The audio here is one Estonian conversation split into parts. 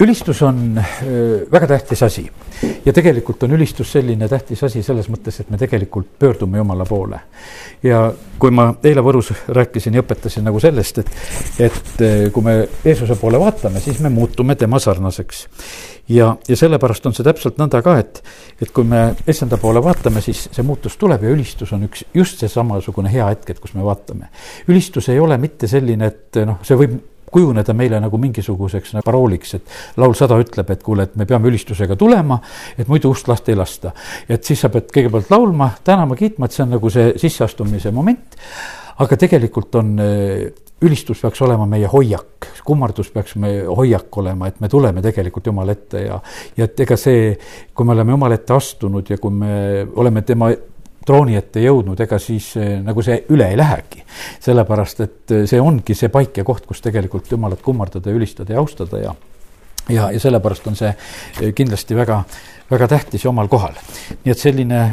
ülistus on väga tähtis asi ja tegelikult on ülistus selline tähtis asi selles mõttes, et me tegelikult pöördume Jumala poole. ja kui ma eile Võrus rääkisin ja õpetasin nagu sellest, et, et kui me Jeesuse poole vaatame, siis me muutume tema sarnaseks. ja, ja sellepärast on see täpselt nõnda ka, et, et kui me issanda poole vaatame, siis see muutus tuleb ja ülistus on üks, just see samasugune hea hetk, et kus me vaatame. ülistus ei ole mitte selline, et noh, see võib kujuneda meile nagu mingisuguseks nagu parooliks, et laul sada ütleb, et kuule, et me peame ülistusega tulema, et muidu ust lasta ei lasta. et siis sa pead kõigepealt laulma, tänama, kiitma, et see on nagu see sisseastumise moment. aga tegelikult on ülistus peaks olema meie hoiak, kummardus peaks meie hoiak olema, et me tuleme tegelikult Jumala ette ja, ja et ega see, kui me oleme Jumala ette astunud ja kui me oleme tema trooni ette jõudnud, ega siis eh, nagu see üle ei lähegi. sellepärast, et eh, see ongi see paik ja koht, kus tegelikult Jumalat kummardada ja ülistada ja austada ja ja, ja sellepärast on see eh, kindlasti väga, väga tähtis ja omal kohal. nii et selline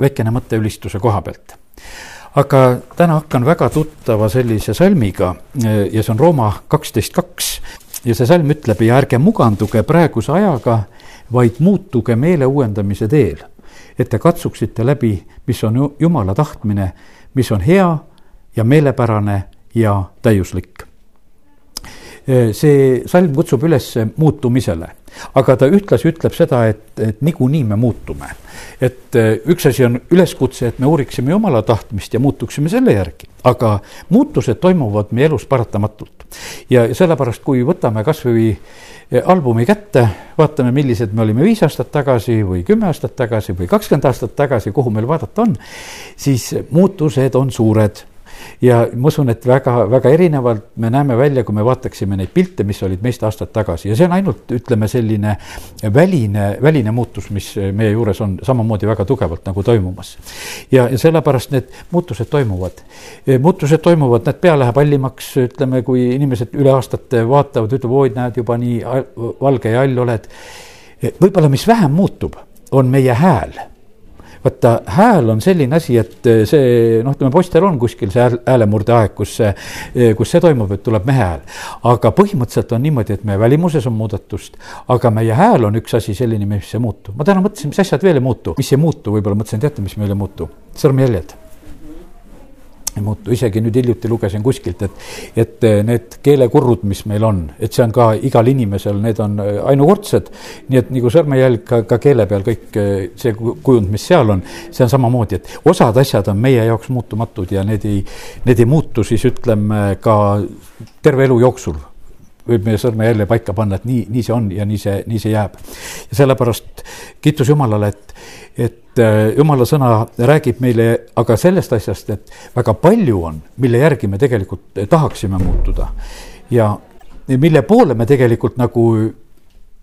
väikene mõte ülistuse koha pealt aga täna hakkan väga tuttava sellise salmiga ja see on Rooma kaksteist kaks ja see salm ütleb ja ärge muganduge praeguse ajaga, vaid muutuge meele uuendamise teel et te katsuksite läbi, mis on Jumala tahtmine, mis on hea ja meelepärane ja täiuslik. See salm kutsub üles muutumisele, aga ta ühtlasi ütleb seda, et, et niikuinii me muutume. et üks asi on üleskutse, et me uuriksime Jumala tahtmist ja muutuksime selle järgi, aga muutused toimuvad meie elus paratamatult. ja sellepärast, kui võtame kas või albumi kätte, vaatame, millised me olime viis aastat tagasi või kümme aastat tagasi või kakskümmend aastat tagasi, kuhu meil vaadata on, siis muutused on suured ja ma usun, et väga, väga erinevalt me näeme välja, kui me vaataksime neid pilte, mis olid meist aastad tagasi ja see on ainult, ütleme, selline väline, väline muutus, mis meie juures on samamoodi väga tugevalt nagu toimumas. ja, ja sellepärast need muutused toimuvad. muutused toimuvad, näed, pea läheb hallimaks, ütleme, kui inimesed üle aastate vaatavad, ütlevad, oi, näed, juba nii valge ja hall oled. võib-olla, mis vähem muutub, on meie hääl vaata, hääl on selline asi, et eh, see noh, ütleme poistel on kuskil see häälemurde aeg, kus see, eh, kus see toimub, et tuleb mehe hääl. aga põhimõtteliselt on niimoodi, et meie välimuses on muudatust, aga meie hääl on üks asi selline, mis ei muutu. ma täna mõtlesin, mis asjad veel ei muutu, mis ei muutu, võib-olla mõtlesin, teate, mis meil ei muutu? sõrmejäljed muutu, isegi nüüd hiljuti lugesin kuskilt, et, et eh, need keelekurrud, mis meil on, et see on ka igal inimesel, need on eh, ainukordsed. nii et nagu sõrmejälg ka, ka keele peal kõik eh, see kujund, mis seal on, see on samamoodi, et osad asjad on meie jaoks muutumatud ja need ei, need ei muutu siis ütleme ka terve elu jooksul võib meie sõrmejälje paika panna, et nii, nii see on ja nii see, nii see jääb. ja sellepärast kiitus Jumalale, et, et äh, Jumala sõna räägib meile aga sellest asjast, et väga palju on, mille järgi me tegelikult tahaksime muutuda. ja mille poole me tegelikult nagu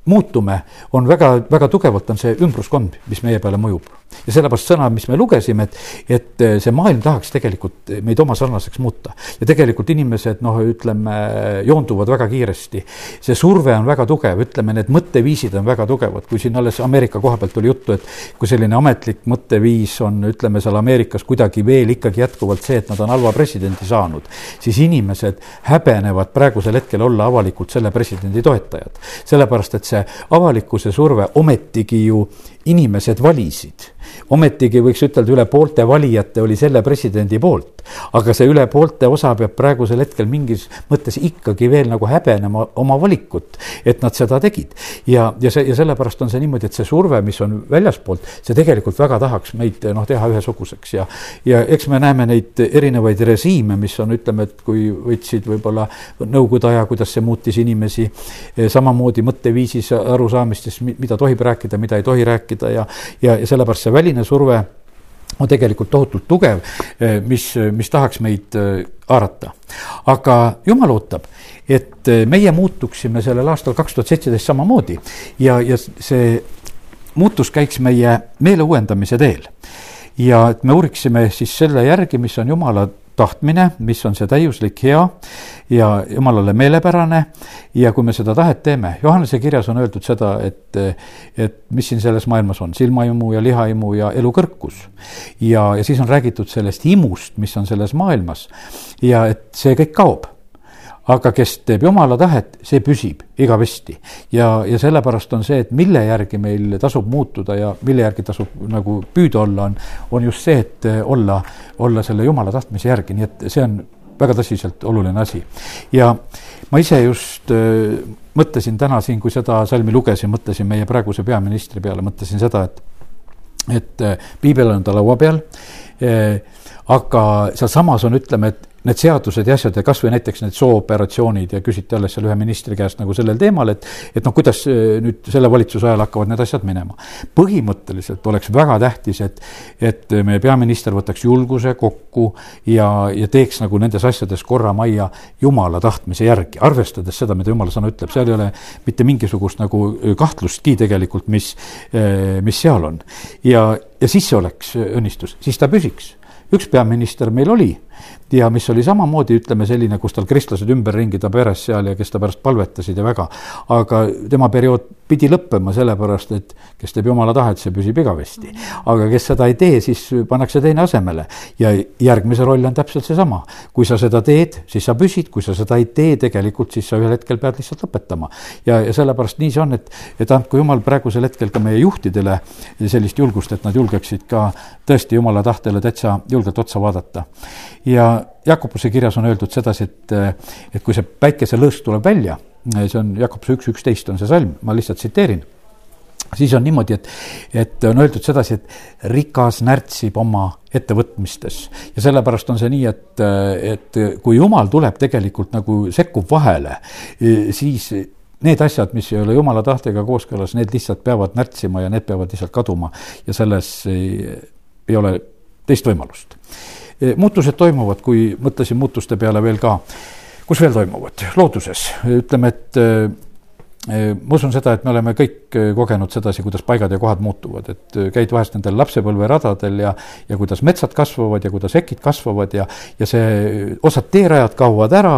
muutume, on väga, väga tugevalt on see ümbruskond, mis meie peale mõjub. ja sellepärast sõna, mis me lugesime, et, et see maailm tahaks tegelikult meid oma sarnaseks muuta. ja tegelikult inimesed, noh, ütleme, joonduvad väga kiiresti. see surve on väga tugev, ütleme, need mõtteviisid on väga tugevad, kui siin alles Ameerika koha pealt oli juttu, et kui selline ametlik mõtteviis on, ütleme seal Ameerikas kuidagi veel ikkagi jätkuvalt see, et nad on halva presidendi saanud, siis inimesed häbenevad praegusel hetkel olla avalikult selle presidendi toetajad. sellepärast, et see avalikkuse surve, ometigi ju inimesed valisid. ometigi võiks ütelda, üle poolte valijate oli selle presidendi poolt. aga see üle poolte osa peab praegusel hetkel mingis mõttes ikkagi veel nagu häbenema oma valikut, et nad seda tegid. ja, ja see, ja sellepärast on see niimoodi, et see surve, mis on väljaspoolt, see tegelikult väga tahaks meid noh, teha ühesuguseks ja, ja eks me näeme neid erinevaid režiime, mis on, ütleme, et kui võtsid võib-olla nõukogude aja, kuidas see muutis inimesi, samamoodi mõtteviisis arusaamistes, mida tohib rääkida, mida ei tohi rääkida rääkida ja, ja, ja sellepärast see väline surve on tegelikult tohutult tugev, eh, mis, mis tahaks meid eh, haarata. aga jumal ootab, et eh, meie muutuksime sellel aastal kaks tuhat seitseteist samamoodi ja, ja see muutus käiks meie meele uuendamise teel. ja et me uuriksime siis selle järgi, mis on jumala tahtmine, mis on see täiuslik, hea ja jumalale meelepärane. ja kui me seda tahet teeme, Johannese kirjas on öeldud seda, et, et mis siin selles maailmas on, silmaimu ja lihaimu ja elukõrkus. ja, ja siis on räägitud sellest imust, mis on selles maailmas ja et see kõik kaob aga kes teeb jumala tahet, see püsib igavesti. ja, ja sellepärast on see, et mille järgi meil tasub muutuda ja mille järgi tasub nagu püüda olla, on, on just see, et olla, olla selle jumala tahtmise järgi, nii et see on väga tõsiselt oluline asi. ja ma ise just äh, mõtlesin täna siin, kui seda salmi lugesin, mõtlesin meie praeguse peaministri peale, mõtlesin seda, et et äh, piibel on ta laua peal, äh, aga sealsamas on, ütleme, et need seadused ja asjad ja kasvõi näiteks need sooperatsioonid ja küsiti alles seal ühe ministri käest nagu sellel teemal, et, et noh, kuidas äh, nüüd selle valitsuse ajal hakkavad need asjad minema. põhimõtteliselt oleks väga tähtis, et, et meie peaminister võtaks julguse kokku ja, ja teeks nagu nendes asjades korra majja jumala tahtmise järgi, arvestades seda, mida jumala sõna ütleb, seal ei ole mitte mingisugust nagu kahtlustki tegelikult, mis, äh, mis seal on. ja, ja siis see oleks õnnistus, siis ta püsiks üks peaminister meil oli ja mis oli samamoodi, ütleme selline, kus tal kristlased ümberringi ta peres seal ja kes ta pärast palvetasid ja väga. aga tema periood pidi lõppema sellepärast, et kes teeb jumala tahet, see püsib igavesti. aga kes seda ei tee, siis pannakse teine asemele ja järgmise roll on täpselt seesama. kui sa seda teed, siis sa püsid, kui sa seda ei tee, tegelikult siis sa ühel hetkel pead lihtsalt lõpetama. ja, ja sellepärast nii see on, et, et andku jumal praegusel hetkel ka meie juhtidele sellist julgust, et nad julgeksid ka tõesti jumala tahtele täitsa julgelt otsa vaadata. Ja Jakobuse kirjas on öeldud sedasi, et, et kui see päikeselõõs tuleb välja, see on Jakobuse üks üksteist on see salm, ma lihtsalt tsiteerin siis on niimoodi, et, et on öeldud sedasi, et rikas närtsib oma ettevõtmistes. Ja sellepärast on see nii, et, et kui jumal tuleb tegelikult nagu sekkub vahele, siis need asjad, mis ei ole jumala tahtega kooskõlas, need lihtsalt peavad närtsima ja need peavad lihtsalt kaduma. Ja selles ei, ei ole teist võimalust. Eh, muutused toimuvad, kui mõtlesin muutuste peale veel ka, kus veel toimuvad, looduses, ütleme, et eh, eh, ma usun seda, et me oleme kõik kogenud sedasi, kuidas paigad ja kohad muutuvad, et käid vahest nendel lapsepõlveradadel ja, ja kuidas metsad kasvavad ja kuidas ekid kasvavad ja, ja see, osad teerajad kaovad ära,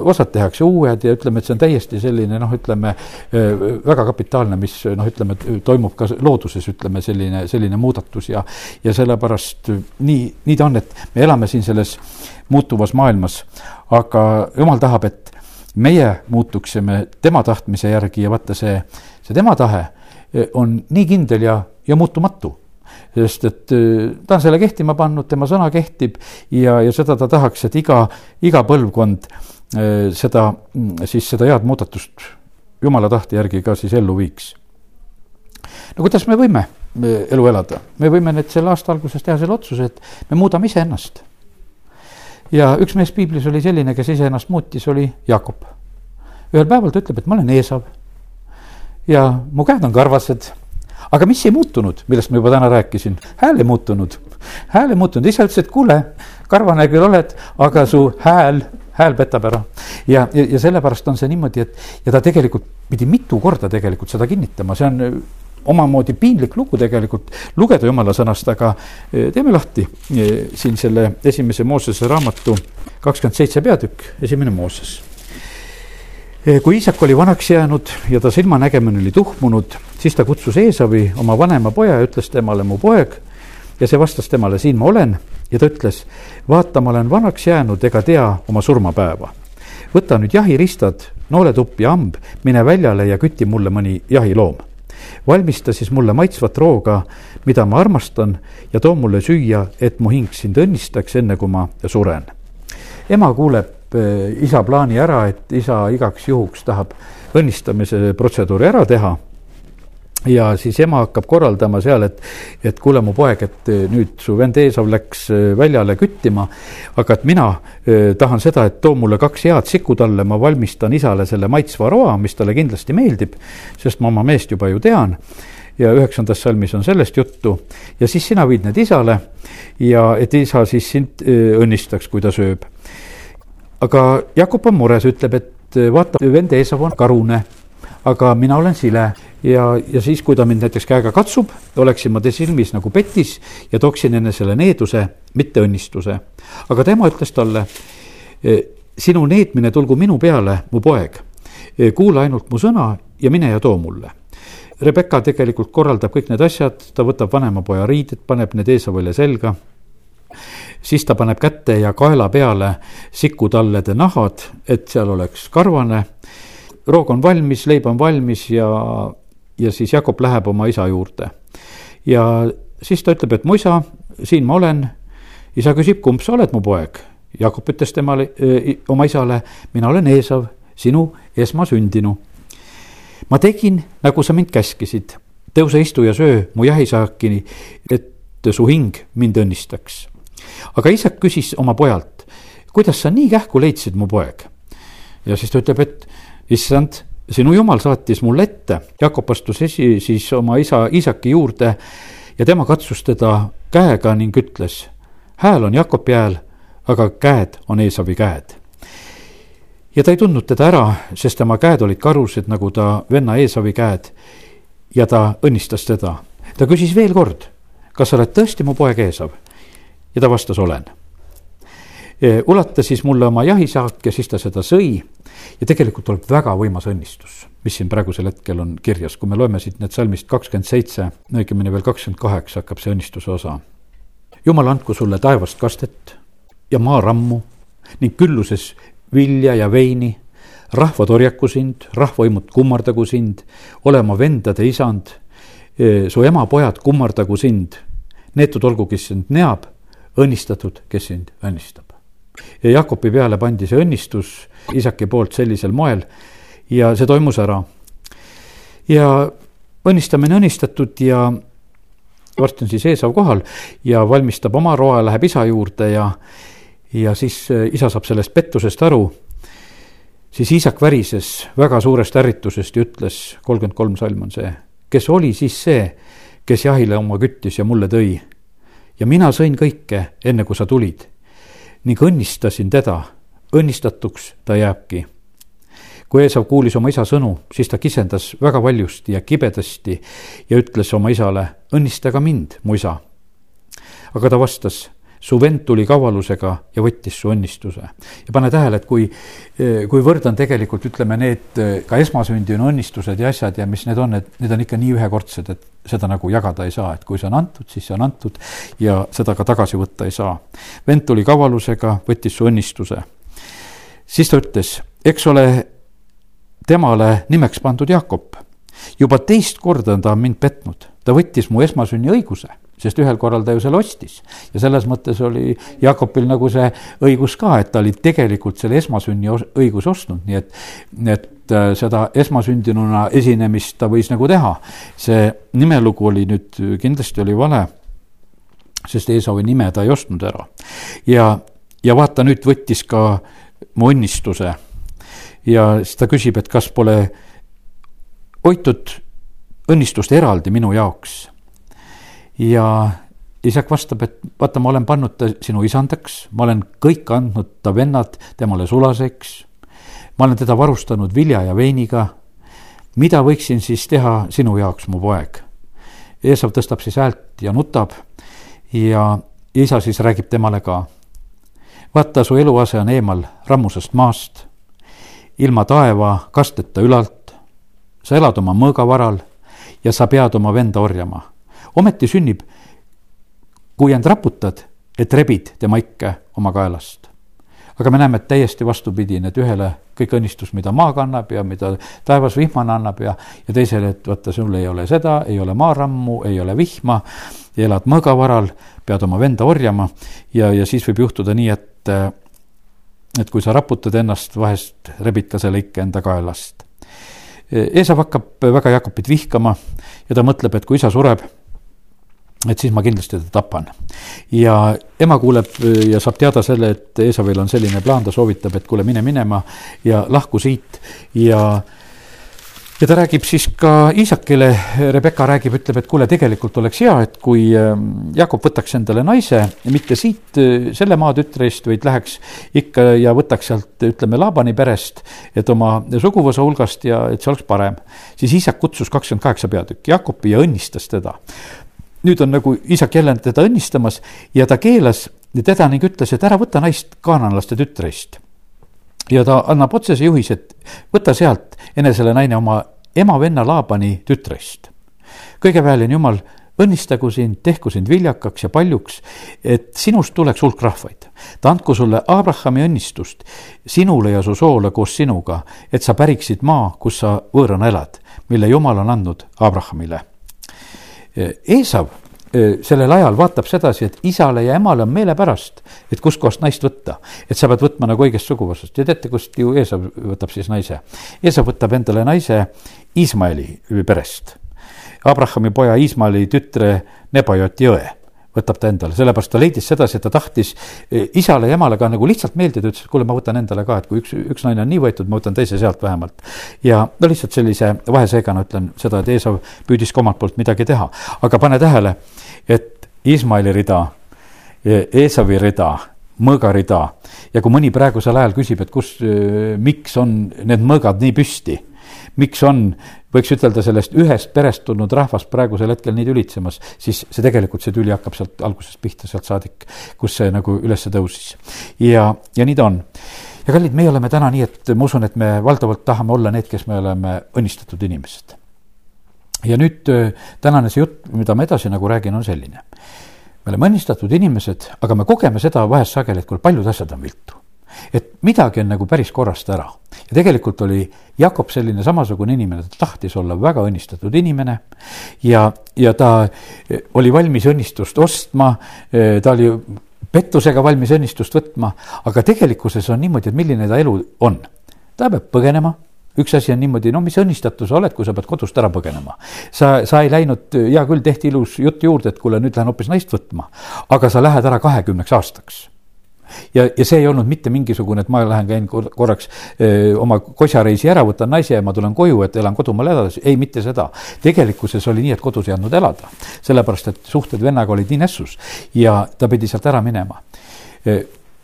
osad tehakse uued ja ütleme, et see on täiesti selline noh, ütleme väga kapitaalne, mis noh, ütleme, toimub ka looduses, ütleme selline, selline muudatus ja, ja sellepärast nii, nii ta on, et me elame siin selles muutuvas maailmas, aga jumal tahab, et meie muutuksime tema tahtmise järgi ja vaata see, see tema tahe e, on nii kindel ja, ja muutumatu. Sest et e, ta on selle kehtima pannud, tema sõna kehtib ja, ja seda ta tahaks, et iga, iga põlvkond e, seda, siis seda head muudatust jumala tahte järgi ka siis ellu viiks. no kuidas me võime elu elada, me võime nüüd selle aasta alguses teha selle otsuse, et me muudame iseennast ja üks mees piiblis oli selline, kes iseennast muutis, oli Jakob. ühel päeval ta ütleb, et ma olen Eesav ja mu käed on karvased aga mis ei muutunud, millest ma juba täna rääkisin, hääl ei muutunud. hääl ei muutunud, ise ütles, et kuule, karvane küll oled, aga su hääl, hääl petab ära. ja, ja, ja sellepärast on see niimoodi, et ja ta tegelikult pidi mitu korda tegelikult seda kinnitama, see on omamoodi piinlik lugu tegelikult lugeda jumala sõnast, aga e, teeme lahti e, siin selle esimese Moosese raamatu kakskümmend seitse peatükk, esimene Mooses. E, kui Iisak oli vanaks jäänud ja ta silmanägemine oli tuhmunud, siis ta kutsus Eesavi, oma vanema poja, ja ütles temale, mu poeg, ja see vastas temale, siin ma olen, ja ta ütles, vaata, ma olen vanaks jäänud ega tea oma surmapäeva. võta nüüd jahiristad, nooletupp ja hamb, mine väljale ja küti mulle mõni jahiloom valmista siis mulle maitsvat rooga, mida ma armastan ja too mulle süüa, et mu hing sind õnnistaks, enne kui ma suren. ema kuuleb eh, isa plaani ära, et isa igaks juhuks tahab õnnistamise protseduuri ära teha ja siis ema hakkab korraldama seal, et, et kuule, mu poeg, et eh, nüüd su vend Eesav läks eh, väljale küttima, aga et mina eh, tahan seda, et too mulle kaks head sikku talle, ma valmistan isale selle maitsva roa, mis talle kindlasti meeldib, sest ma oma meest juba ju tean. Ja üheksandas salmis on sellest juttu. Ja siis sina viid need isale ja et isa siis sind õnnistaks, kui ta sööb. aga Jakob on mures, ütleb, et vaata, vend Eesav on karune aga mina olen sile ja, ja siis, kui ta mind näiteks käega katsub, oleksin ma ta silmis nagu petis ja tooksin enesele needuse, mitte õnnistuse. aga tema ütles talle, e, sinu neetmine tulgu minu peale, mu poeg. E, kuula ainult mu sõna ja mine ja too mulle. Rebecca tegelikult korraldab kõik need asjad, ta võtab vanema poja riided, paneb need Eesavõlle selga siis ta paneb käte ja kaela peale sikutallede nahad, et seal oleks karvane. Roog on valmis, leib on valmis ja, ja siis Jakob läheb oma isa juurde. ja siis ta ütleb, et mu isa, siin ma olen. isa küsib, kumb sa oled, mu poeg? Jakob ütles temale, oma isale, mina olen Eesav, sinu esmasündinu. ma tegin, nagu sa mind käskisid, tõuse, istu ja söö mu jahisaakini, et su hing mind õnnistaks. aga isak küsis oma pojalt, kuidas sa nii kähku leidsid, mu poeg? ja siis ta ütleb, et issand, sinu jumal saatis mulle ette. Jakob astus esi, siis oma isa Iisaki juurde ja tema katsus teda käega ning ütles, hääl on Jakobi hääl, aga käed on Eesavi käed. ja ta ei tundnud teda ära, sest tema käed olid karused, nagu ta venna Eesavi käed. ja ta õnnistas teda. ta küsis veel kord, kas sa oled tõesti mu poeg Eesav? ja ta vastas, olen. E, ulata siis mulle oma jahisaak ja siis ta seda sõi ja tegelikult tuleb väga võimas õnnistus, mis siin praegusel hetkel on kirjas, kui me loeme siit need salmist kakskümmend seitse, õigemini veel kakskümmend kaheksa hakkab see õnnistuse osa. jumal andku sulle taevast kastet ja maarammu ning külluses vilja ja veini. rahvad orjaku sind, rahvaimud kummardagu sind, olema vendade isand. E, su ema pojad kummardagu sind. neetud olgu, kes sind neab, õnnistatud, kes sind õnnistab. Ja Jakobi peale pandi see õnnistus isaki poolt sellisel moel ja see toimus ära. ja õnnistamine õnnistatud ja varsti on siis Eesav kohal ja valmistab oma roa, läheb isa juurde ja ja siis äh, isa saab sellest pettusest aru, siis isak värises väga suurest ärritusest ja ütles, kolmkümmend kolm salm on see, kes oli siis see, kes jahile oma küttis ja mulle tõi. ja mina sõin kõike, enne kui sa tulid ning õnnistasin teda, õnnistatuks ta jääbki. kui Eesav kuulis oma isa sõnu, siis ta kisendas väga valjusti ja kibedasti ja ütles oma isale, õnnista ka mind, mu isa. aga ta vastas su vend tuli kavalusega ja võttis su õnnistuse. ja pane tähele, et kui, kuivõrd on tegelikult, ütleme, need ka esmasündinu õnnistused ja asjad ja mis need on, et need on ikka nii ühekordsed, et seda nagu jagada ei saa, et kui see on antud, siis see on antud ja seda ka tagasi võtta ei saa. vend tuli kavalusega, võttis su õnnistuse. siis ta ütles, eks ole temale nimeks pandud Jakob. juba teist korda on ta mind petnud, ta võttis mu esmasünni õiguse sest ühel korral ta ju selle ostis. ja selles mõttes oli Jakobil nagu see õigus ka, et ta oli tegelikult selle esmasünni õiguse ostnud, nii et, et äh, seda esmasündinuna esinemist ta võis nagu teha. see nimelugu oli nüüd, kindlasti oli vale, sest Eesavi nime ta ei ostnud ära. ja, ja vaata, nüüd võttis ka mu õnnistuse ja siis ta küsib, et kas pole hoitud õnnistust eraldi minu jaoks ja isak vastab, et vaata, ma olen pannud ta sinu isandaks, ma olen kõik andnud ta vennad temale sulaseks. ma olen teda varustanud vilja ja veiniga. mida võiksin siis teha sinu jaoks, mu poeg? Eesav tõstab siis häält ja nutab ja isa siis räägib temale ka. vaata, su eluase on eemal rammusest maast, ilma taeva kasteta ülalt. sa elad oma mõõgavaral ja sa pead oma venda orjama ometi sünnib, kui end raputad, et rebid tema ikke oma kaelast. aga me näeme, et täiesti vastupidine, et ühele kõik õnnistus, mida maa kannab ja mida taevas vihmane annab ja, ja teisele, et vaata, sul ei ole seda, ei ole maarammu, ei ole vihma, elad mõõgavaral, pead oma venda orjama ja, ja siis võib juhtuda nii, et et kui sa raputad ennast, vahest rebid ka selle ikke enda kaelast. Eesav hakkab väga Jakobit vihkama ja ta mõtleb, et kui isa sureb, et siis ma kindlasti ta tapan. ja ema kuuleb äh, ja saab teada selle, et Eesavil on selline plaan, ta soovitab, et kuule, mine minema ja lahku siit ja ja ta räägib siis ka Iisakile, Rebecca räägib, ütleb, et kuule, tegelikult oleks hea, et kui ähm, Jakob võtaks endale naise, mitte siit äh, selle maatütre eest, vaid läheks ikka ja võtaks sealt, ütleme, Laabani perest, et oma suguvõsa hulgast ja et see oleks parem. siis Iisak kutsus kakskümmend kaheksa peatükki Jakobi ja õnnistas teda nüüd on nagu isak jälle teda õnnistamas ja ta keelas teda ning ütles, et ära võta naist kaananlaste tütrest. ja ta annab otsese juhise, et võta sealt enesele naine oma ema-venna Laabani tütrest. kõigeväeline jumal õnnistagu sind, tehku sind viljakaks ja paljuks, et sinust tuleks hulk rahvaid. ta andku sulle Abrahami õnnistust sinule ja su soole koos sinuga, et sa päriksid maa, kus sa võõrana elad, mille Jumal on andnud Abrahamile. Eesav sellel ajal vaatab sedasi, et isale ja emale on meelepärast, et kustkohast naist võtta. et sa pead võtma nagu õigest suguvõsast ja teate, kust ju Eesav võtab siis naise? Eesav võtab endale naise Iismaeli perest Abrahami poja Iismaeli tütre Nebajoti õe võtab ta endale, sellepärast ta leidis sedasi, et ta tahtis e, isale ja emale ka nagu lihtsalt meeldida, ütles, et kuule, ma võtan endale ka, et kui üks, üks naine on nii võetud, ma võtan teise sealt vähemalt. ja no lihtsalt sellise vaheseegana ütlen seda, et Eesav püüdis ka omalt poolt midagi teha, aga pane tähele, et Iismaeli rida, Eesavi rida, mõõgarida ja kui mõni praegusel ajal küsib, et kus, e, miks on need mõõgad nii püsti miks on, võiks ütelda, sellest ühest perest tulnud rahvast praegusel hetkel nii tülitsemas, siis see tegelikult, see tüli hakkab sealt algusest pihta, sealt saadik, kus see nagu üles tõusis. ja, ja nii ta on. ja kallid, meie oleme täna nii, et ma usun, et me valdavalt tahame olla need, kes me oleme õnnistatud inimesed. ja nüüd tänane see jutt, mida ma edasi nagu räägin, on selline. me oleme õnnistatud inimesed, aga me kogeme seda vahest sageli, et kuule, paljud asjad on viltu et midagi on nagu päris korrast ära. ja tegelikult oli Jakob selline samasugune inimene, ta tahtis olla väga õnnistatud inimene ja, ja ta eh, oli valmis õnnistust ostma, eh, ta oli pettusega valmis õnnistust võtma, aga tegelikkuses on niimoodi, et milline ta elu on. ta peab põgenema üks asi on niimoodi, no mis õnnistatud sa oled, kui sa pead kodust ära põgenema. sa, sa ei läinud, hea küll, tehti ilus jutt juurde, et kuule, nüüd lähen hoopis naist võtma, aga sa lähed ära kahekümneks aastaks ja, ja see ei olnud mitte mingisugune, et ma lähen, käin korraks öö, oma kosjareisi ära, võtan naise ja ma tulen koju, et elan kodumaal edasi, ei, mitte seda. tegelikkuses oli nii, et kodus ei andnud elada, sellepärast et suhted vennaga olid nii nässus ja ta pidi sealt ära minema.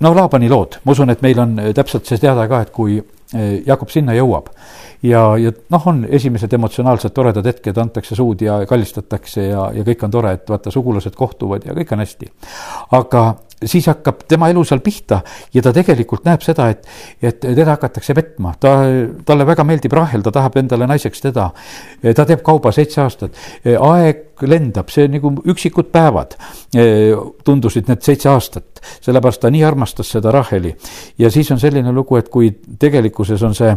no Laabani lood, ma usun, et meil on täpselt see teada ka, et kui Jakob sinna jõuab ja, ja noh, on esimesed emotsionaalsed toredad hetked, antakse suud ja kallistatakse ja, ja kõik on tore, et vaata, sugulased kohtuvad ja kõik on hästi. aga siis hakkab tema elu seal pihta ja ta tegelikult näeb seda, et, et teda hakatakse petma, ta, talle väga meeldib Rahel, ta tahab endale naiseks teda. ta teeb kauba seitse aastat, aeg lendab, see nagu üksikud päevad. Tundusid need seitse aastat, sellepärast ta nii armastas seda Raheli. ja siis on selline lugu, et kui tegelikkuses on see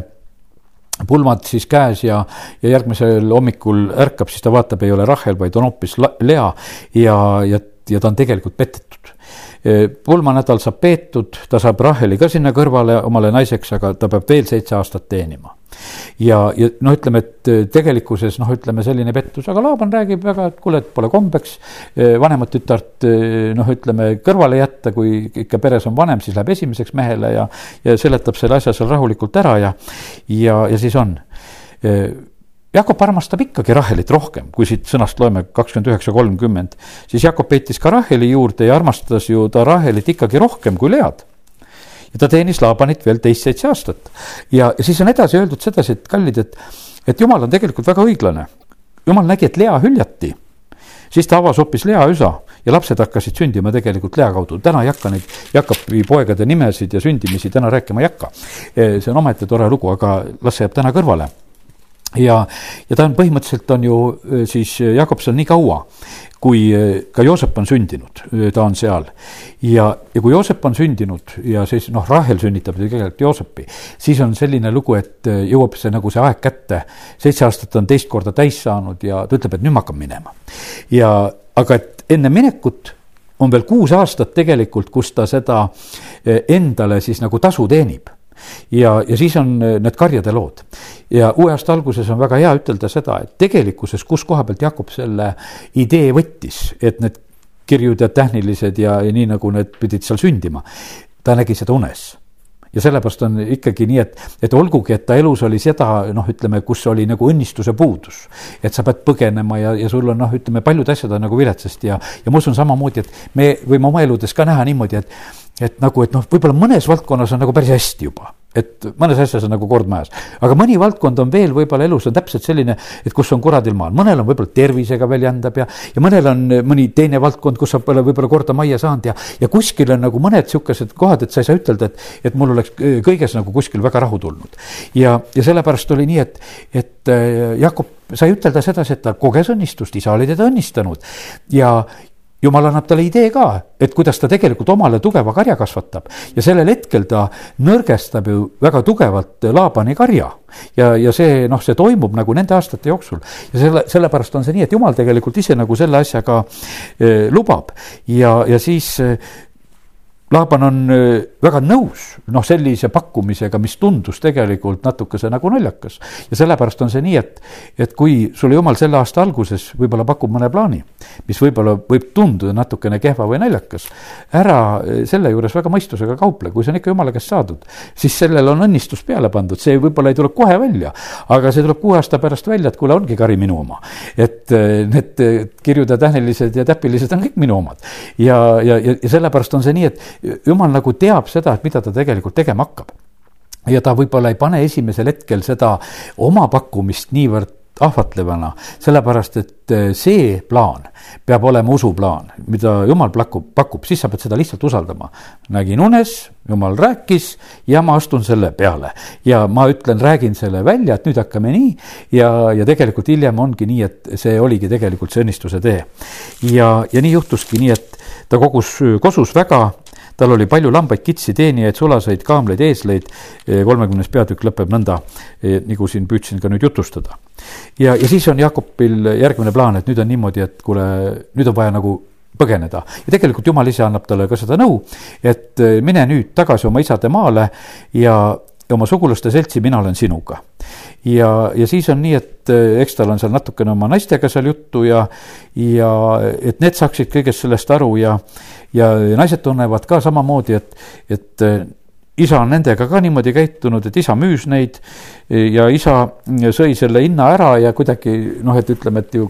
pulmad siis käes ja, ja järgmisel hommikul ärkab, siis ta vaatab, ei ole Rahel, vaid on hoopis Lea. Ja, ja, ja ta on tegelikult petetud pulmanädal saab peetud, ta saab Raheli ka sinna kõrvale omale naiseks, aga ta peab veel seitse aastat teenima. ja, ja noh, ütleme, et tegelikkuses noh, ütleme selline pettus, aga Laaban räägib väga, et kuule, et pole kombeks vanemat tütart noh, ütleme kõrvale jätta, kui ikka peres on vanem, siis läheb esimeseks mehele ja, ja seletab selle asja seal rahulikult ära ja, ja, ja siis on Jakob armastab ikkagi Rahelit rohkem, kui siit sõnast loeme kakskümmend üheksa, kolmkümmend, siis Jakob peitis ka Raheli juurde ja armastas ju ta Rahelit ikkagi rohkem kui Lead. ja ta teenis Laabanit veel teist seitse aastat. ja, ja siis on edasi öeldud sedasi, et kallid, et, et jumal on tegelikult väga õiglane. jumal nägi, et Lea hüljati, siis ta avas hoopis Lea üsa ja lapsed hakkasid sündima tegelikult Lea kaudu. täna ei hakka neid Jakobi poegade nimesid ja sündimisi täna rääkima ei hakka. see on omaette tore lugu, aga las see jääb täna kõrvale ja, ja ta on põhimõtteliselt on ju siis Jakob seal nii kaua, kui ka Joosep on sündinud, ta on seal. ja, ja kui Joosep on sündinud ja siis noh, Rahel sünnitab tegelikult Joosepi, siis on selline lugu, et jõuab see nagu see aeg kätte. seitse aastat on teist korda täis saanud ja ta ütleb, et nüüd ma hakkan minema. ja, aga et enne minekut on veel kuus aastat tegelikult, kus ta seda endale siis nagu tasu teenib ja, ja siis on äh, need karjade lood. ja uue aasta alguses on väga hea ütelda seda, et tegelikkuses, kus koha pealt Jakob selle idee võttis, et need kirjud ja tähnilised ja, ja nii, nagu need pidid seal sündima, ta nägi seda unes ja sellepärast on ikkagi nii, et, et olgugi, et ta elus oli seda noh, ütleme, kus oli nagu õnnistuse puudus. et sa pead põgenema ja, ja sul on noh, ütleme paljud asjad on nagu viletsasti ja, ja ma usun samamoodi, et me võime oma eludes ka näha niimoodi, et et nagu, et noh, võib-olla mõnes valdkonnas on nagu päris hästi juba. Et mõnes asjas on nagu kord majas, aga mõni valdkond on veel võib-olla elus on täpselt selline, et kus on kuradil maal, mõnel on võib-olla tervisega veel jändab ja, ja mõnel on mõni teine valdkond, kus sa pole võib-olla korda majja saanud ja, ja kuskil on nagu mõned sihukesed kohad, et sa ei saa ütelda, et, et mul oleks kõiges nagu kuskil väga rahu tulnud. ja, ja sellepärast oli nii, et, et äh, Jakob sai ütelda sedasi, et ta koges õnnistust, isa oli teda õnnistanud. Ja, jumal annab talle idee ka, et kuidas ta tegelikult omale tugeva karja kasvatab. Ja sellel hetkel ta nõrgestab ju väga tugevalt Laabani karja. ja, ja see noh, see toimub nagu nende aastate jooksul. Ja selle, sellepärast on see nii, et jumal tegelikult ise nagu selle asja ka eh, lubab. Ja, ja siis eh, Laaban on äh, väga nõus noh, sellise pakkumisega, mis tundus tegelikult natukese nagu naljakas. ja sellepärast on see nii, et, et kui sulle jumal selle aasta alguses võib-olla pakub mõne plaani, mis võib-olla võib tunduda natukene kehva või naljakas, ära äh, selle juures väga mõistusega kauple, kui see on ikka jumala käest saadud, siis sellele on õnnistus peale pandud, see võib-olla ei tule kohe välja, aga see tuleb kuue aasta pärast välja, et kuule, ongi kari minu oma. et äh, need kirjud ja tähnilised ja täpilised on kõik minu omad. ja, ja, ja, ja sellepärast on see nii, et jumal nagu teab seda, et mida ta tegelikult tegema hakkab ja ta võib-olla ei pane esimesel hetkel seda oma pakkumist niivõrd ahvatlevana, sellepärast et eh, see plaan peab olema usuplaan, mida jumal pakub, pakub, siis sa pead seda lihtsalt usaldama. nägin unes, jumal rääkis ja ma astun selle peale ja ma ütlen, räägin selle välja, et nüüd hakkame nii ja, ja tegelikult hiljem ongi nii, et see oligi tegelikult see õnnistuse tee. ja, ja nii juhtuski nii, et ta kogus, kosus väga tal oli palju lambaid, kitsi, teenijaid, sulaseid, kaamleid, eesleid. kolmekümnes peatükk lõpeb nõnda, nagu siin püüdsin ka nüüd jutustada. ja, ja siis on Jakobil järgmine plaan, et nüüd on niimoodi, et kuule, nüüd on vaja nagu põgeneda ja tegelikult jumal ise annab talle ka seda nõu, et mine nüüd tagasi oma isade maale ja oma sugulaste seltsi, mina olen sinuga. ja, ja siis on nii, et eh, eks tal on seal natukene oma naistega seal juttu ja, ja et need saaksid kõigest sellest aru ja, ja naised tunnevad ka samamoodi, et, et eh, isa on nendega ka niimoodi käitunud, et isa müüs neid ja isa sõi selle hinna ära ja kuidagi noh, et ütleme, et ju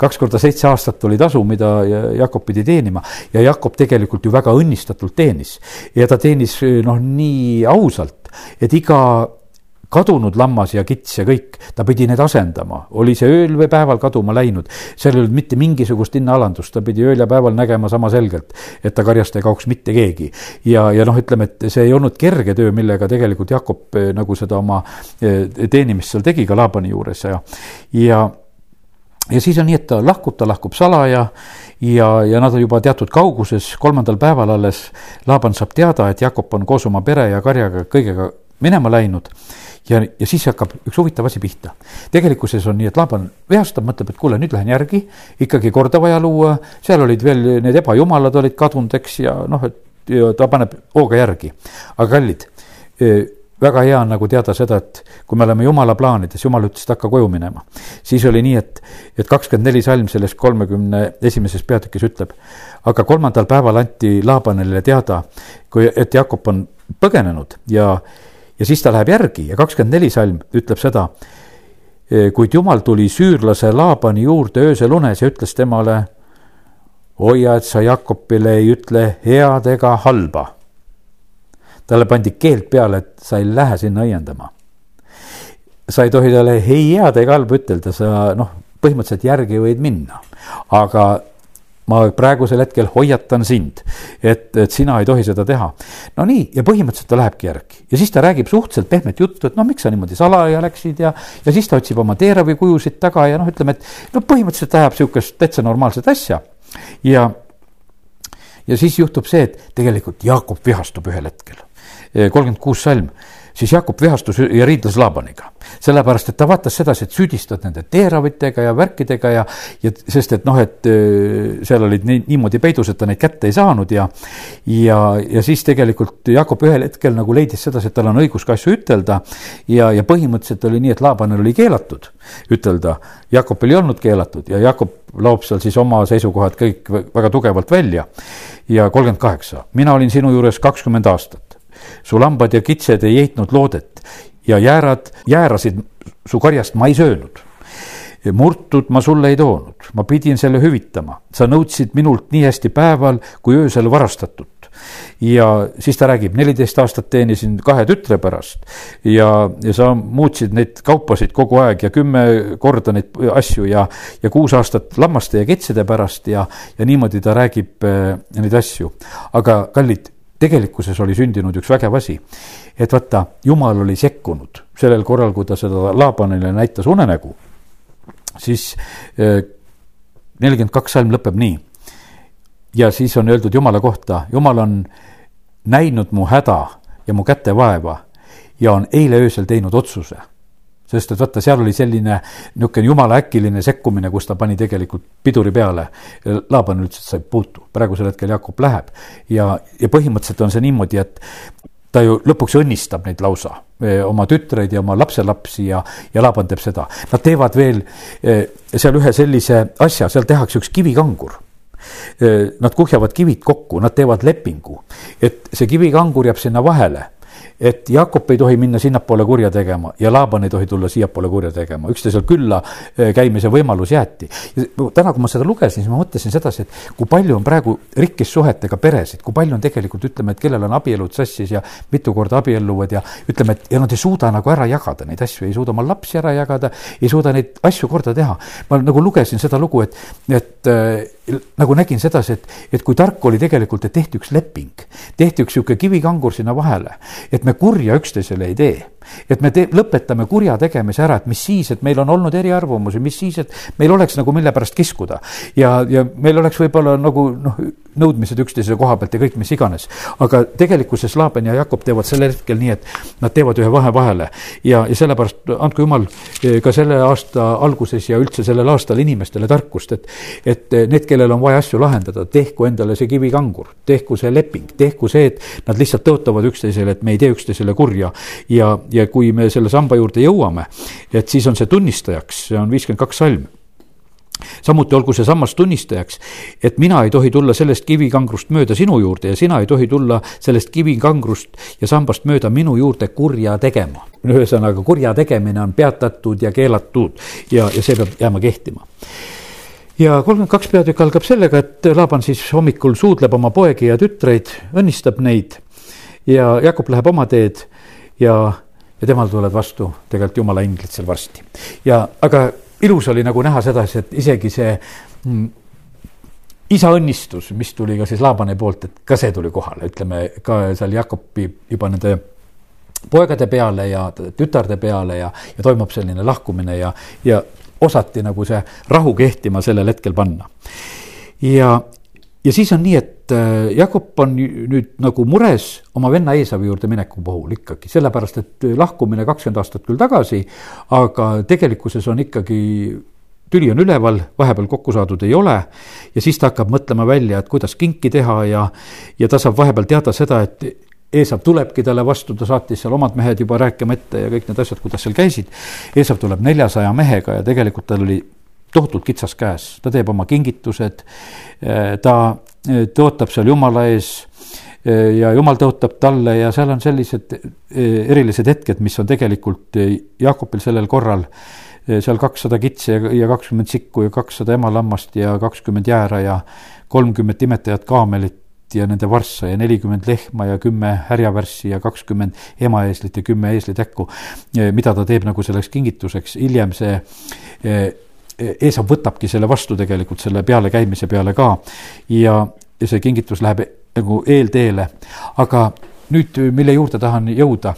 kaks korda seitse aastat oli tasu, mida Jakob pidi teenima. Ja Jakob tegelikult ju väga õnnistatult teenis. Ja ta teenis noh, nii ausalt, et iga kadunud lammas ja kits ja kõik, ta pidi need asendama, oli see ööl või päeval kaduma läinud. seal ei olnud mitte mingisugust hinnaalandust, ta pidi ööl ja päeval nägema sama selgelt, et ta karjast ei kaoks mitte keegi. ja, ja noh, ütleme, et see ei olnud kerge töö, millega tegelikult Jakob eh, nagu seda oma eh, teenimist seal tegi ka Laabani juures ja, ja ja siis on nii, et ta lahkub, ta lahkub salaja ja, ja nad on juba teatud kauguses, kolmandal päeval alles Laaban saab teada, et Jakob on koos oma pere ja karjaga kõigega minema läinud ja, ja siis hakkab üks huvitav asi pihta. tegelikkuses on nii, et Laaban vihastab, mõtleb, et kuule, nüüd lähen järgi, ikkagi korda vaja luua, seal olid veel need ebajumalad olid kadunud, eks, ja noh, et ja ta paneb hooga järgi. aga kallid, e, väga hea on nagu teada seda, et kui me oleme jumala plaanides, jumal ütles, et hakka koju minema. siis oli nii, et, et kakskümmend neli salm selles kolmekümne esimeses peatükis ütleb, aga kolmandal päeval anti Laabanile teada, kui, et Jakob on põgenenud ja ja siis ta läheb järgi ja kakskümmend neli salm ütleb seda. Kuid jumal tuli süürlase Laabani juurde öösel unes ja ütles temale. hoia, et sa Jakobile ei ütle head ega halba. talle pandi keeld peale, et sa ei lähe sinna õiendama. sa ei tohi talle ei head ega halba ütelda, sa noh, põhimõtteliselt järgi võid minna, aga ma praegusel hetkel hoiatan sind, et, et sina ei tohi seda teha. no nii, ja põhimõtteliselt ta lähebki järgi ja siis ta räägib suhteliselt pehmet juttu, et noh, miks sa niimoodi salaja läksid ja, ja siis ta otsib oma teeravi kujusid taga ja noh, ütleme, et no põhimõtteliselt ajab sihukest täitsa normaalset asja ja ja siis juhtub see, et tegelikult Jaakop vihastub ühel hetkel. Kolmkümmend kuus salm siis Jakob vihastus ja riidles Laabaniga. sellepärast, et ta vaatas sedasi, et süüdistad nende teeravitega ja värkidega ja, ja sest et noh, et äh, seal olid nii, niimoodi peidus, et ta neid kätte ei saanud ja ja, ja siis tegelikult Jakob ühel hetkel nagu leidis sedasi, et tal on õigus ka asju ütelda ja, ja põhimõtteliselt oli nii, et Laabanil oli keelatud ütelda, Jakobil ei olnud keelatud ja Jakob laob seal siis oma seisukohad kõik väga tugevalt välja. ja kolmkümmend kaheksa, mina olin sinu juures kakskümmend aastat su lambad ja kitsed ei heitnud loodet ja jäärad, jäärasid su karjast ma ei söönud. murtud ma sulle ei toonud, ma pidin selle hüvitama, sa nõudsid minult nii hästi päeval kui öösel varastatut. ja siis ta räägib, neliteist aastat teenisin kahe tütre pärast ja, ja sa muutsid neid kaupasid kogu aeg ja kümme korda neid asju ja, ja kuus aastat lammaste ja kitsede pärast ja, ja niimoodi ta räägib äh, neid asju. aga kallid tegelikkuses oli sündinud üks vägev asi. et vaata, jumal oli sekkunud sellel korral, kui ta seda Laabanile näitas unenägu. siis nelikümmend kaks salm lõpeb nii. ja siis on öeldud Jumala kohta, Jumal on näinud mu häda ja mu käte vaeva ja on eile öösel teinud otsuse sest et vaata, seal oli selline niisugune jumala äkiline sekkumine, kus ta pani tegelikult piduri peale. Laaban ütles, et sa ei puutu, praegusel hetkel Jakob läheb. Ja, ja põhimõtteliselt on see niimoodi, et ta ju lõpuks õnnistab neid lausa, eh, oma tütreid ja oma lapselapsi ja, ja Laaban teeb seda. Nad teevad veel eh, seal ühe sellise asja, seal tehakse üks kivikangur. Eh, Nad kuhjavad kivid kokku, nad teevad lepingu, et see kivikangur jääb sinna vahele et Jakob ei tohi minna sinnapoole kurja tegema ja Laaban ei tohi tulla siiapoole kurja tegema, üksteisel külla käimise võimalus jäeti. täna, kui ma seda lugesin, siis ma mõtlesin sedasi, et kui palju on praegu rikkissuhetega peresid, kui palju on tegelikult, ütleme, et kellel on abielud sassis ja mitu korda abielluvad ja ütleme, et ja nad ei suuda nagu ära jagada neid asju, ei suuda oma lapsi ära jagada, ei suuda neid asju korda teha. ma nagu lugesin seda lugu, et, et äh, nagu nägin sedasi, et, et kui tark oli tegelikult, et tehti üks leping, tehti üks niisugune kivikangur sinna vahele, et me kurja üksteisele ei tee et me te-, lõpetame kurja tegemise ära, et mis siis, et meil on olnud eriarvamusi, mis siis, et meil oleks nagu mille pärast kiskuda. ja, ja meil oleks võib-olla nagu noh, nõudmised üksteise koha pealt ja kõik, mis iganes. aga tegelikkuses Laaben ja Jakob teevad sel hetkel nii, et nad teevad ühe vahe vahele. ja, ja sellepärast andku jumal ka selle aasta alguses ja üldse sellel aastal inimestele tarkust, et, et need, kellel on vaja asju lahendada, tehku endale see kivikangur, tehku see leping, tehku see, et nad lihtsalt tõotavad üksteisele, et me ei tee üksteisele kurja ja, ja ja kui me selle samba juurde jõuame, et siis on see tunnistajaks, see on viiskümmend kaks salm samuti olgu see sammas tunnistajaks, et mina ei tohi tulla sellest kivikangrust mööda sinu juurde ja sina ei tohi tulla sellest kivikangrust ja sambast mööda minu juurde kurja tegema. ühesõnaga, kurja tegemine on peatatud ja keelatud ja, ja see peab jääma kehtima ja kolmkümmend kaks peatükk algab sellega, et Laaban siis hommikul suudleb oma poegi ja tütreid, õnnistab neid ja Jakob läheb oma teed ja ja temal tulevad vastu tegelikult jumala inglid seal varsti. ja, aga ilus oli nagu näha sedasi, et isegi see mm, isa õnnistus, mis tuli ka siis Laabani poolt, et ka see tuli kohale, ütleme ka seal Jakobi juba nende poegade peale ja tütarde peale ja, ja toimub selline lahkumine ja, ja osati nagu see rahu kehtima sellel hetkel panna. ja, ja siis on nii, et äh, Jakob on nüüd nagu mures oma venna Eesavi juurde mineku puhul ikkagi, sellepärast et lahkumine kakskümmend aastat küll tagasi, aga tegelikkuses on ikkagi tüli on üleval, vahepeal kokku saadud ei ole ja siis ta hakkab mõtlema välja, et kuidas kinki teha ja, ja ta saab vahepeal teada seda, et Eesav tulebki talle vastu, ta saatis seal omad mehed juba rääkima ette ja kõik need asjad, kuidas seal käisid. Eesav tuleb neljasaja mehega ja tegelikult tal oli tohutult kitsas käes, ta teeb oma kingitused, ta tõotab seal Jumala ees ja Jumal tõotab talle ja seal on sellised erilised hetked, mis on tegelikult Jaakobil sellel korral seal kakssada kitse ja kakskümmend sikku ja kakssada emalammast ja kakskümmend jäära ja kolmkümmend imetajat kaamelit ja nende varssa ja nelikümmend lehma ja kümme härjavärssi ja kakskümmend emaeeslit ja kümme eeslitäkku, mida ta teeb nagu selleks kingituseks, hiljem see Eesav võtabki selle vastu tegelikult selle pealekäimise peale ka. Ja, ja see kingitus läheb nagu eelteele. aga nüüd, mille juurde tahan jõuda,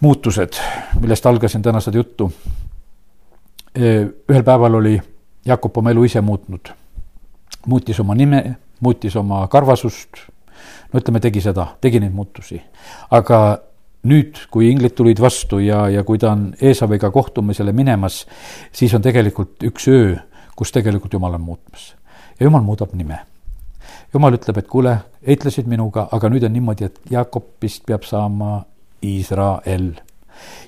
muutused, millest algasin täna seda juttu. ühel päeval oli Jakob oma elu ise muutnud, muutis oma nime, muutis oma karvasust, no ütleme, tegi seda, tegi neid muutusi, aga nüüd, kui inglid tulid vastu ja, ja kui ta on Eesaviga kohtumisele minemas, siis on tegelikult üks öö, kus tegelikult Jumal on muutmas. ja Jumal muudab nime. Jumal ütleb, et kuule, eitlesid minuga, aga nüüd on niimoodi, et Jakobist peab saama Iisrael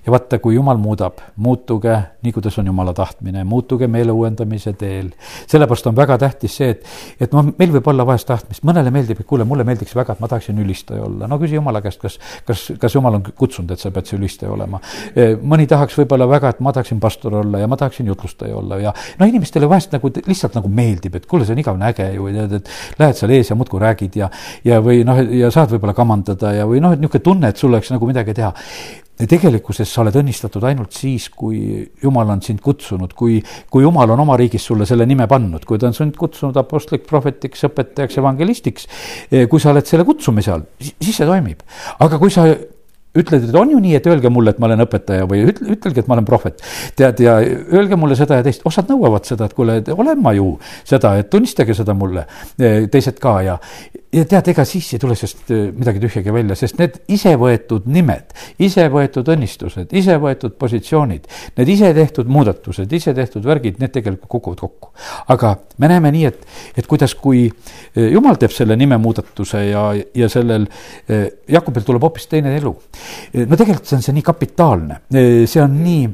ja vaata, kui jumal muudab, muutuge nii, kuidas on jumala tahtmine, muutuge meele uuendamise teel. sellepärast on väga tähtis see, et, et noh, meil võib olla vahest tahtmist, mõnele meeldib, et kuule, mulle meeldiks väga, et ma tahaksin ülistaja olla. no küsi jumala käest, kas, kas, kas jumal on kutsunud, et sa pead see ülistaja olema. E, mõni tahaks võib-olla väga, et ma tahaksin pastor olla ja ma tahaksin jutlustaja olla ja no inimestele vahest nagu lihtsalt nagu meeldib, et kuule, see on igavene äge ju, tead, et lähed seal ees ja muudkui räägid ja, ja või noh, ja saad võib-olla kamandada ja, või noh, et niisugune tunne, et sul oleks nagu midagi teha tegelikkuses sa oled õnnistatud ainult siis, kui Jumal on sind kutsunud, kui, kui Jumal on oma riigis sulle selle nime pannud, kui ta on sind kutsunud apostlik, prohvetiks, õpetajaks, evangelistiks. kui sa oled selle kutsumise all, siis see toimib, aga kui sa ütled, et on ju nii, et öelge mulle, et ma olen õpetaja või ütelge, et ma olen prohvet. tead, ja öelge mulle seda ja teist, osad nõuavad seda, et kuule, olen ma ju seda, et tunnistage seda mulle, teised ka ja, ja tead, ega siis ei tule sellest midagi tühjagi välja, sest need ise võetud nimed, ise võetud õnnistused, ise võetud positsioonid, need ise tehtud muudatused, ise tehtud värgid, need tegelikult kukuvad kokku. aga me näeme nii, et, et kuidas, kui jumal teeb selle nimemuudatuse ja, ja sellel Jakobil tuleb hoopis teine elu no tegelikult see on see nii kapitaalne, see on nii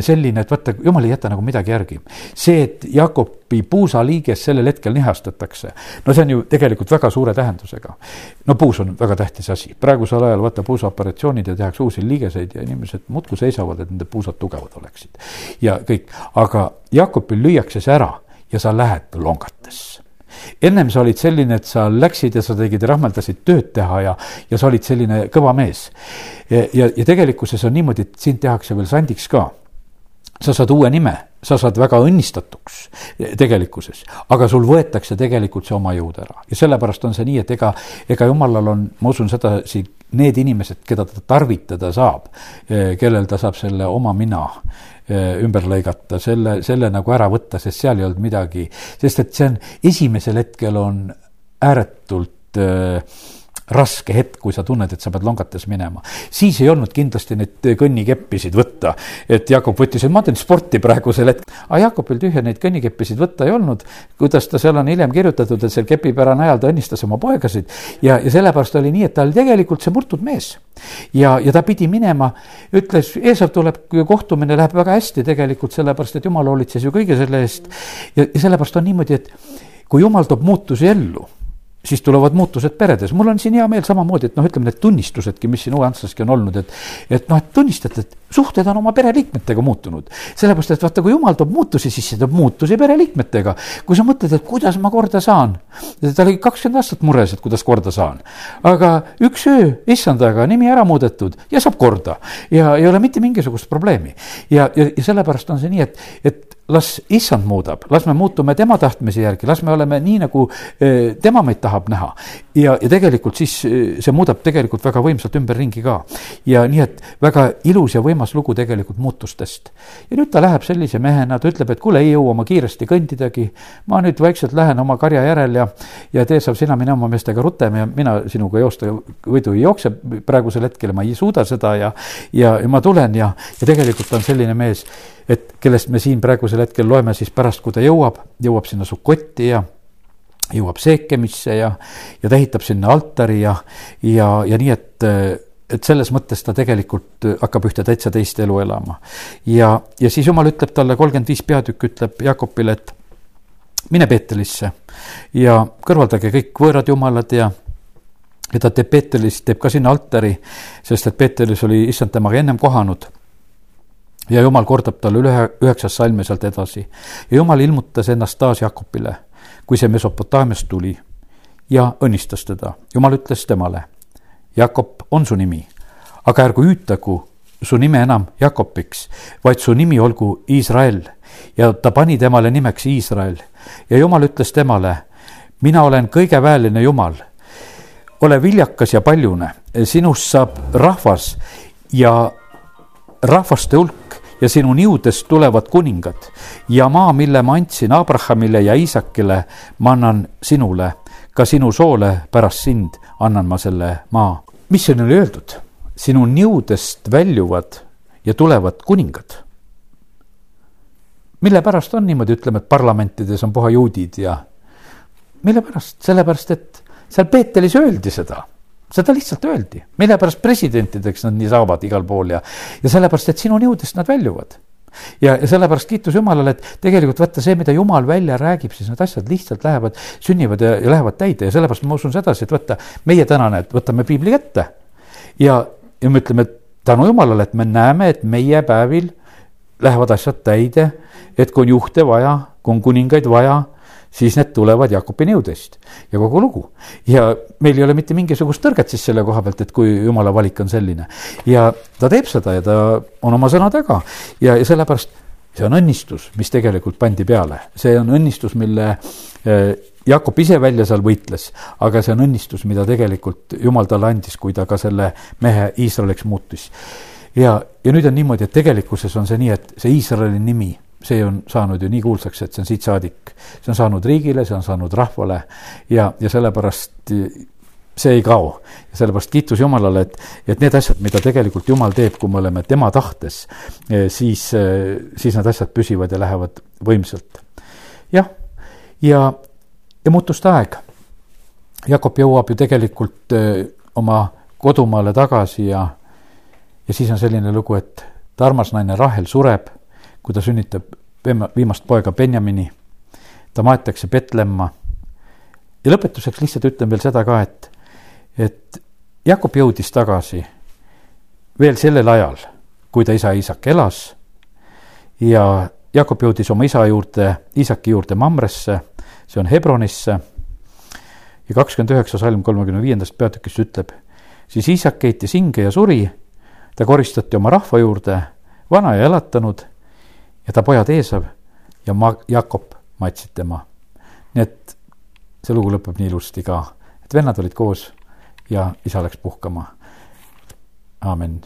selline, et vaata, jumal ei jäta nagu midagi järgi. see, et Jakobi puusaliiges sellel hetkel nihastatakse, no see on ju tegelikult väga suure tähendusega. no puus on väga tähtis asi, praegusel ajal vaata puusaoperatsioonid ja tehakse uusi liigeseid ja inimesed muudkui seisavad, et nende puusad tugevad oleksid. ja kõik, aga Jakobil lüüakse see ära ja sa lähed longatesse ennem sa olid selline, et sa läksid ja sa tegid, rahmeldasid tööd teha ja, ja sa olid selline kõva mees. ja, ja, tegelikkuses on niimoodi, et sind tehakse veel sandiks ka. sa saad uue nime, sa saad väga õnnistatuks tegelikkuses, aga sul võetakse tegelikult see oma jõud ära ja sellepärast on see nii, et ega, ega jumalal on, ma usun sedasi, need inimesed, keda ta tarvitada saab, kellel ta saab selle oma mina Eh, ümber lõigata, selle, selle nagu ära võtta, sest seal ei olnud midagi, sest et see on, esimesel hetkel on ääretult äh, raske hetk, kui sa tunned, et sa pead longates minema. siis ei olnud kindlasti neid kõnnikeppisid võtta, et Jakob võttis, et ma teen sporti praegusel hetkel. aga Jakobil tühja neid kõnnikeppisid võtta ei olnud. kuidas ta seal on hiljem kirjutatud, et seal kepipärane ajal ta õnnistas oma poegasid ja, ja sellepärast oli nii, et ta oli tegelikult see murtud mees. ja, ja ta pidi minema, ütles, Eesav tuleb, kohtumine läheb väga hästi tegelikult, sellepärast et jumal hoolitses ju kõige selle eest. ja, ja sellepärast on niimoodi, et kui jumal toob muutusi ellu siis tulevad muutused peredes, mul on siin hea meel samamoodi, et noh, ütleme need tunnistusedki, mis siin Uue-Antslaski on olnud, et et noh, et tunnistate, et suhted on oma pereliikmetega muutunud. sellepärast, et vaata, kui jumal toob muutusi, siis see toob muutusi pereliikmetega. kui sa mõtled, et kuidas ma korda saan, ta oli kakskümmend aastat mures, et kuidas korda saan. aga üks öö, issandaga, nimi ära muudetud ja saab korda ja ei ole mitte mingisugust probleemi. ja, ja, ja sellepärast on see nii, et, et las issand muudab, las me muutume tema tahtmise järgi, las me oleme nii, nagu eh, tema meid tahab näha. ja, ja tegelikult siis eh, see muudab tegelikult väga võimsalt ümberringi ka. ja nii, et väga ilus ja võimas lugu tegelikult muutustest. ja nüüd ta läheb sellise mehena, ta ütleb, et kuule, ei jõua ma kiiresti kõndidagi. ma nüüd vaikselt lähen oma karja järel ja, ja tee saab sina mine oma meestega rutem ja mina sinuga joosta võidu ei jookse praegusel hetkel, ma ei suuda seda ja, ja, ja ma tulen ja, ja tegelikult on selline mees et kellest me siin praegusel hetkel loeme siis pärast, kui ta jõuab, jõuab sinna Sukotti ja jõuab Seekemisse ja, ja ta ehitab sinna altari ja, ja, ja nii, et, et selles mõttes ta tegelikult hakkab ühte täitsa teist elu elama. ja, ja siis jumal ütleb talle, kolmkümmend viis peatükk ütleb Jakobile, et mine Peetelisse ja kõrvaldage kõik võõrad jumalad ja ja ta teeb Peetelis, teeb ka sinna altari, sest et Peetelis oli issand temaga ennem kohanud ja jumal kordab talle üle üheksas salm ja sealt edasi. ja jumal ilmutas ennast taas Jakobile, kui see Mesopotaamiast tuli ja õnnistas teda. jumal ütles temale, Jakob on su nimi, aga ärgu hüütagu su nime enam Jakobiks, vaid su nimi olgu Iisrael. ja ta pani temale nimeks Iisrael ja jumal ütles temale, mina olen kõigeväeline Jumal. ole viljakas ja paljune, sinust saab rahvas ja rahvaste hulk ja sinu niudest tulevad kuningad ja maa, mille ma andsin Abrahamile ja Iisakile, ma annan sinule, ka sinu soole pärast sind annan ma selle maa. Mis siin oli öeldud? sinu niudest väljuvad ja tulevad kuningad. mille pärast on niimoodi, ütleme, et parlamentides on puha juudid ja mille pärast, sellepärast et seal Peetelis öeldi seda seda lihtsalt öeldi, mille pärast presidentideks nad nii saavad igal pool ja, ja sellepärast, et sinu nõudest nad väljuvad. Ja, ja sellepärast kiitus Jumalale, et tegelikult vaata see, mida Jumal välja räägib, siis need asjad lihtsalt lähevad, sünnivad ja, ja lähevad täide ja sellepärast ma usun sedasi, et võtta meie tänane, et võtame piibli kätte. ja, ja me ütleme tänu Jumalale, et me näeme, et meie päevil lähevad asjad täide, et kui on juhte vaja, kui on kuningaid vaja siis need tulevad Jakobi nõudest ja kogu lugu. ja meil ei ole mitte mingisugust tõrget siis selle koha pealt, et kui jumala valik on selline. ja ta teeb seda ja ta on oma sõna taga ja, ja sellepärast see on õnnistus, mis tegelikult pandi peale, see on õnnistus, mille eh, Jakob ise välja seal võitles, aga see on õnnistus, mida tegelikult jumal talle andis, kui ta ka selle mehe Iisraeliks muutis. ja, ja nüüd on niimoodi, et tegelikkuses on see nii, et see Iisraeli nimi, see on saanud ju nii kuulsaks, et see on siit saadik. see on saanud riigile, see on saanud rahvale ja, ja sellepärast see ei kao. ja sellepärast kiitus Jumalale, et, et need asjad, mida tegelikult Jumal teeb, kui me oleme tema tahtes, eh, siis, eh, siis need asjad püsivad ja lähevad võimsalt. jah, ja, ja muutuste aeg. Jakob jõuab ju tegelikult eh, oma kodumaale tagasi ja, ja siis on selline lugu, et ta armas naine Rahel sureb, kui ta sünnitab viimast poega Benjamini. ta maetakse Petlemma. ja lõpetuseks lihtsalt ütlen veel seda ka, et et Jakob jõudis tagasi veel sellel ajal, kui ta isa Iisak elas ja Jakob jõudis oma isa juurde, Iisaki juurde Mamresse, see on Hebronisse ja kakskümmend üheksa salm kolmekümne viiendast peatükist ütleb, siis Iisak keitis hinge ja suri, ta koristati oma rahva juurde, vana ja elatanud, ja ta pojad Eesav ja ma-, Jakob matsid tema. nii et see lugu lõpeb nii ilusti ka, et vennad olid koos ja isa läks puhkama. aamen